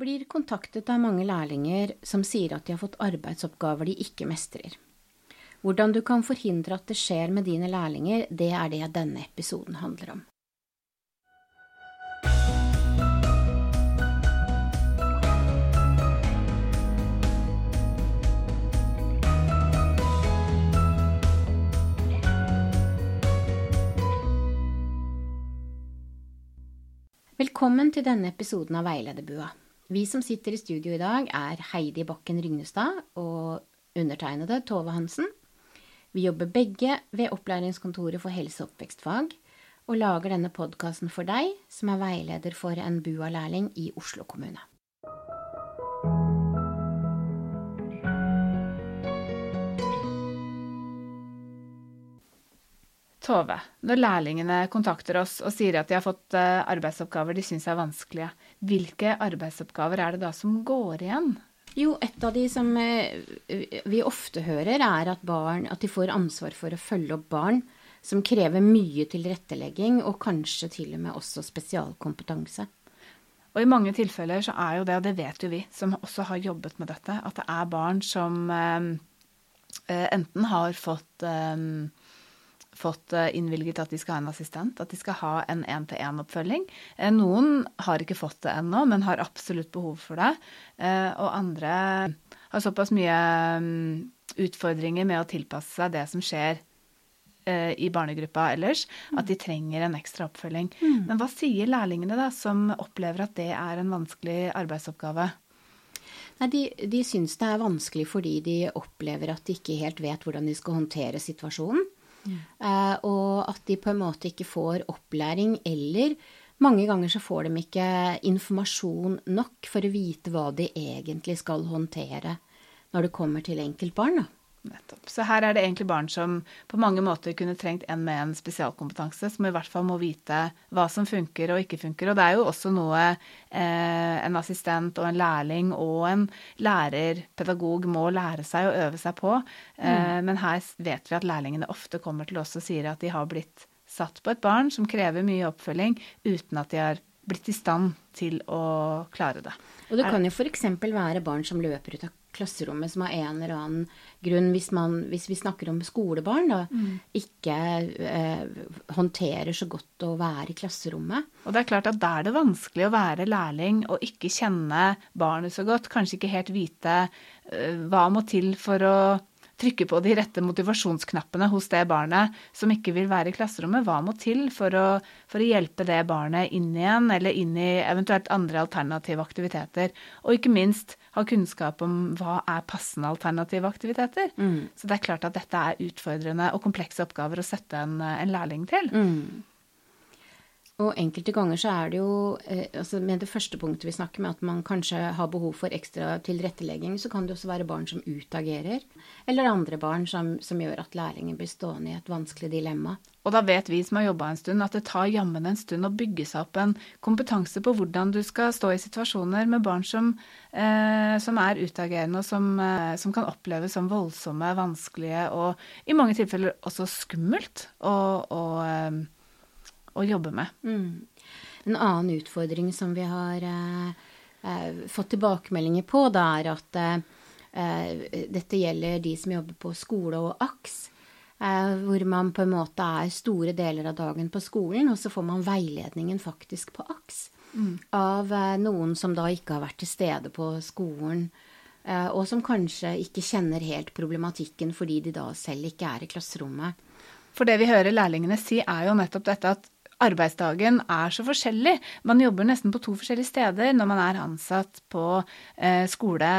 blir kontaktet av mange lærlinger som sier at de har fått arbeidsoppgaver de ikke mestrer. Hvordan du kan forhindre at det skjer med dine lærlinger, det er det denne episoden handler om. Velkommen til denne episoden av Veilederbua. Vi som sitter i studio i dag, er Heidi Bakken Rygnestad og undertegnede Tove Hansen. Vi jobber begge ved Opplæringskontoret for helse- og oppvekstfag, og lager denne podkasten for deg som er veileder for en BUA-lærling i Oslo kommune. Tove, når lærlingene kontakter oss og sier at de har fått eh, arbeidsoppgaver de syns er vanskelige, hvilke arbeidsoppgaver er det da som går igjen? Jo, et av de som eh, vi ofte hører, er at, barn, at de får ansvar for å følge opp barn som krever mye tilrettelegging, og kanskje til og med også spesialkompetanse. Og i mange tilfeller så er jo det, og det vet jo vi som også har jobbet med dette, at det er barn som eh, eh enten har fått fått eh, innvilget at de skal ha en assistent, at de skal ha en én-til-én-oppfølging. Eh, noen har ikke fått det ennå, men har absolutt behov for det. Eh, og andre har såpass mye mm, utfordringer med å tilpasse seg det som skjer i barnegruppa ellers, at de trenger en ekstra oppfølging. Mm. Men hva sier lærlingene da, som opplever at det er en vanskelig arbeidsoppgave? Nei, De, de syns det er vanskelig fordi de opplever at de ikke helt vet hvordan de skal håndtere situasjonen. Uh, og at de på en måte ikke får opplæring, eller mange ganger så får de ikke informasjon nok for å vite hva de egentlig skal håndtere når det kommer til enkeltbarn. da. Nettopp. Så her er det egentlig barn som på mange måter kunne trengt en med en spesialkompetanse, som i hvert fall må vite hva som funker og ikke funker. Og det er jo også noe eh, en assistent og en lærling og en lærerpedagog må lære seg og øve seg på. Eh, mm. Men her vet vi at lærlingene ofte kommer til oss og sier at de har blitt satt på et barn som krever mye oppfølging, uten at de har blitt i stand til å klare det. Og det kan jo f.eks. være barn som løper ut av klasserommet som av en eller annen grunn, hvis, man, hvis vi snakker om skolebarn, da, mm. ikke eh, håndterer så godt å være i klasserommet. Og det er klart at da er det vanskelig å være lærling og ikke kjenne barnet så godt. Kanskje ikke helt vite eh, hva må til for å trykke på de rette motivasjonsknappene hos det barnet som ikke vil være i klasserommet. Hva må til for å, for å, hjelpe det barnet inn igjen, eller inn i eventuelt andre alternative aktiviteter? Og ikke minst ha kunnskap om hva er passende alternative aktiviteter. Mm. Så det er klart at dette er utfordrende og komplekse oppgaver å sette en, en lærling til. Mm. Og enkelte ganger så er det jo eh, altså Med det første punktet vi snakker med, at man kanskje har behov for ekstra tilrettelegging, så kan det også være barn som utagerer. Eller andre barn som, som gjør at lærlingen blir stående i et vanskelig dilemma. Og da vet vi som har jobba en stund, at det tar jammen en stund å bygge seg opp en kompetanse på hvordan du skal stå i situasjoner med barn som, eh, som er utagerende, og som, eh, som, kan oppleves som voldsomme, vanskelige og i mange tilfeller også skummelt. og, og eh, å jobbe med. Mm. En annen utfordring som vi har eh, eh, fått tilbakemeldinger på, da, er at eh, dette gjelder de som jobber på skole og AKS. Eh, hvor man på en måte er store deler av dagen på skolen, og så får man veiledningen faktisk på AKS. Mm. Av eh, noen som da ikke har vært til stede på skolen. Eh, og som kanskje ikke kjenner helt problematikken fordi de da selv ikke er i klasserommet. For det vi hører lærlingene si, er jo nettopp dette at arbeidsdagen er så forskjellig. Man jobber nesten på to forskjellige steder når man er ansatt på eh, skole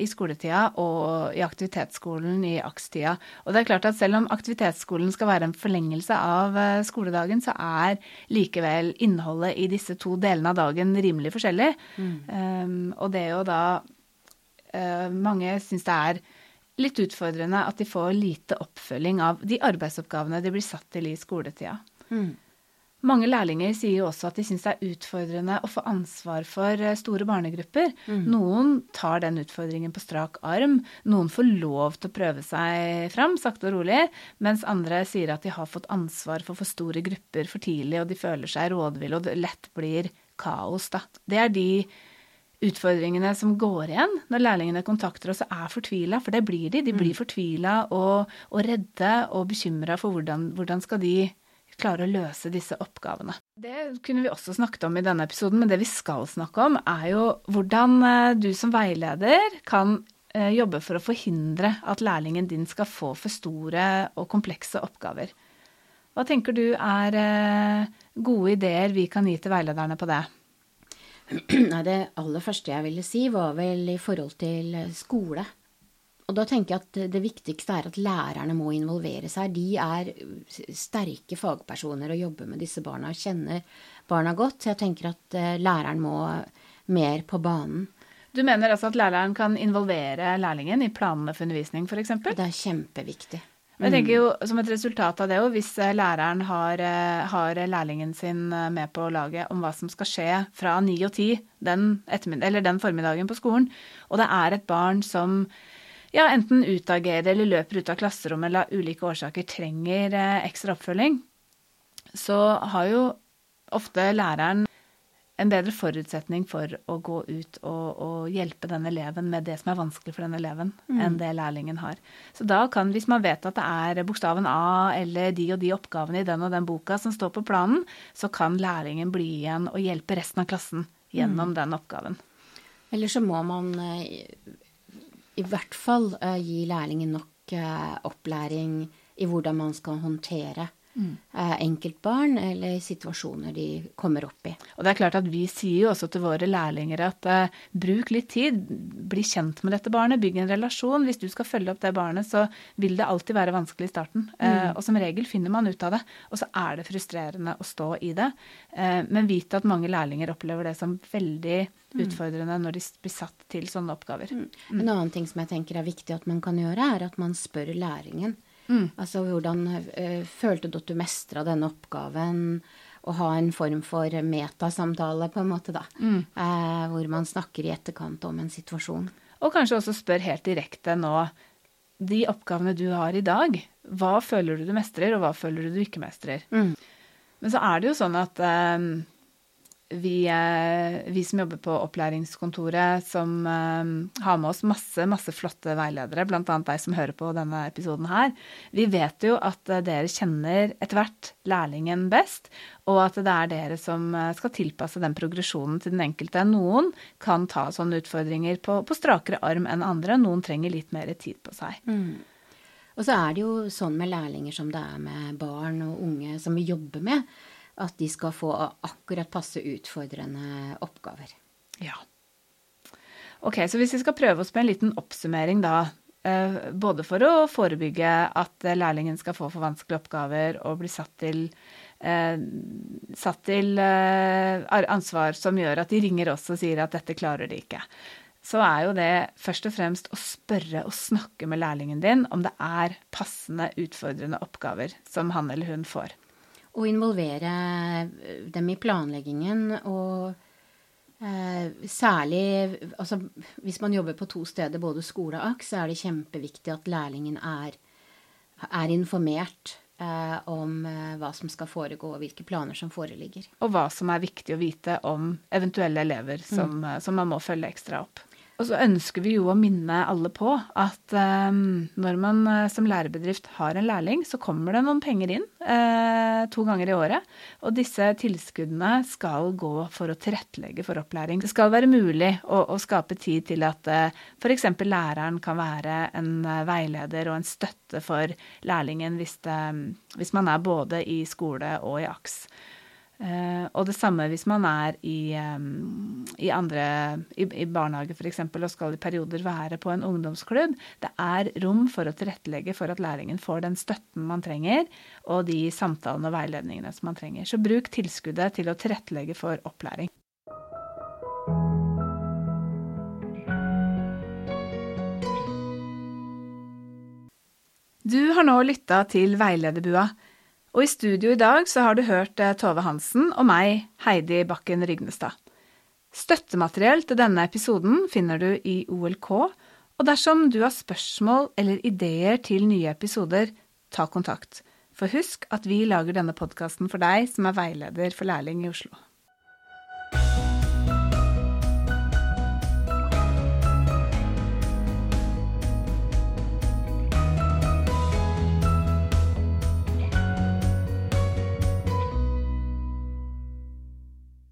i skoletida og i aktivitetsskolen i AKS-tida. Og det er klart at selv om aktivitetsskolen skal være en forlengelse av eh, skoledagen, så er likevel innholdet i disse to delene av dagen rimelig forskjellig. Mm. Um, og det er jo da uh, Mange syns det er litt utfordrende at de får lite oppfølging av de arbeidsoppgavene de blir satt til i skoletida. Mm. Mange lærlinger sier jo også at de syns det er utfordrende å få ansvar for eh, store barnegrupper. Mm. Noen tar den utfordringen på strak arm. Noen får lov til å prøve seg fram, sakte og rolig. Mens andre sier at de har fått ansvar for for store grupper for tidlig, og de føler seg rådville, og det lett blir kaos, da. Det er de utfordringene som går igjen når lærlingene kontakter oss og er fortvila, for det blir de. De blir mm. fortvila og, og, redde og bekymra for hvordan, hvordan skal de klare å løse disse oppgavene. Det kunne vi også snakket om i denne episoden, men det vi skal snakke om, er jo hvordan eh, du som veileder kan eh, jobbe for å forhindre at lærlingen din skal få for store og komplekse oppgaver. Hva tenker du er eh, gode ideer vi kan gi til veilederne på det? Det aller første jeg ville si, var vel i forhold til skole. Og da tenker jeg at det viktigste er at lærerne må involvere seg. De er sterke fagpersoner og jobber med disse barna og kjenner barna godt. Så jeg tenker at eh, læreren må mer på banen. Du mener altså at læreren kan involvere lærlingen i planene for undervisning f.eks.? Det er kjempeviktig. Jeg tenker jo Som et resultat av det, hvis eh, læreren har, eh, har, lærlingen sin med på laget om hva som skal skje fra ni og ti den, den formiddagen på skolen, og det er et barn som ja, enten utagerer eller løper ut av klasserommet eller av ulike årsaker trenger eh, ekstra oppfølging, så har jo ofte læreren en bedre forutsetning for å gå ut og, og, hjelpe den eleven med det som er vanskelig for den eleven, mm. enn det lærlingen har. Så da kan, hvis man vet at det er bokstaven A eller de og de oppgavene i den og den boka som står på planen, så kan lærlingen bli igjen og hjelpe resten av klassen gjennom mm. den oppgaven. Eller så må man eh, i hvert fall uh, gi lærlingen nok uh, opplæring i hvordan man skal håndtere Mm. enkeltbarn eller situasjoner de kommer opp i. Og det er klart at Vi sier jo også til våre lærlinger at uh, bruk litt tid, bli kjent med dette barnet, bygg en relasjon. Hvis du skal følge opp det barnet, så vil det alltid være vanskelig i starten. Mm. Uh, og som regel finner man ut av det. Og så er det frustrerende å stå i det. Uh, men vite at mange lærlinger opplever det som veldig mm. utfordrende når de blir satt til sånne oppgaver. Mm. En annen ting som jeg tenker er viktig at man kan gjøre, er at man spør læringen. Mm. Altså hvordan uh, følte du at du mestra denne oppgaven? Å ha en form for metasamtale, på en måte, da. Mm. Uh, hvor man snakker i etterkant om en situasjon. Og kanskje også spør helt direkte nå De oppgavene du har i dag, hva føler du du mestrer, og hva føler du du ikke mestrer? Mm. Men så er det jo sånn at uh, vi, eh, vi, som jobber på opplæringskontoret, som uh, har med oss masse, masse flotte veiledere, bl.a. deg som hører på denne episoden her, vi vet jo at uh, dere kjenner etter hvert lærlingen best, og at det er dere som skal tilpasse den progresjonen til den enkelte. Noen kan ta sånne utfordringer på, på strakere arm enn andre, noen trenger litt mer tid på seg. Mm. Og så er det jo sånn med lærlinger som det er med barn og unge som vi jobber med at de skal få akkurat passe utfordrende oppgaver. Ja. Ok, så hvis vi skal prøve oss med en liten oppsummering da, eh, både for å forebygge at lærlingen skal få for vanskelige oppgaver og bli satt til, eh, satt til eh, ansvar som gjør at de ringer oss og sier at dette klarer de ikke, så er jo det først og fremst å spørre og snakke med lærlingen din om det er passende utfordrende oppgaver som han eller hun får og involvere eh, dem i planleggingen. Og eh, særlig altså, hvis man jobber på to steder, både skole og AKS, så er det kjempeviktig at lærlingen er, er informert eh, om eh, hva som skal foregå, og hvilke planer som foreligger. Og hva som er viktig å vite om eventuelle elever som, mm. som man må følge ekstra opp. Og så ønsker vi jo å minne alle på at um, når man uh, som lærebedrift har en lærling, så kommer det noen penger inn eh, to ganger i året. Og disse tilskuddene skal gå for å tilrettelegge for opplæring. Det skal være mulig å, å skape tid til at eh, f.eks. læreren kan være en veileder og en støtte for lærlingen hvis, det, hvis man er både i skole og i AKS. Uh, og det samme hvis man er i, um, i andre i, i barnehage f.eks. og skal i perioder være på en ungdomsklubb. Det er rom for å tilrettelegge for at læringen får den støtten man trenger, og de samtalene og veiledningene som man trenger. Så bruk tilskuddet til å tilrettelegge for opplæring. Du har nå lytta til Veilederbua og i studio i dag så har du hørt eh, Tove Hansen og meg, Heidi Bakken Rygnestad. Støttemateriell til denne episoden finner du i OLK, og dersom du har spørsmål eller ideer til nye episoder, ta kontakt. For husk at vi lager denne podkasten for deg som er veileder for lærling i Oslo.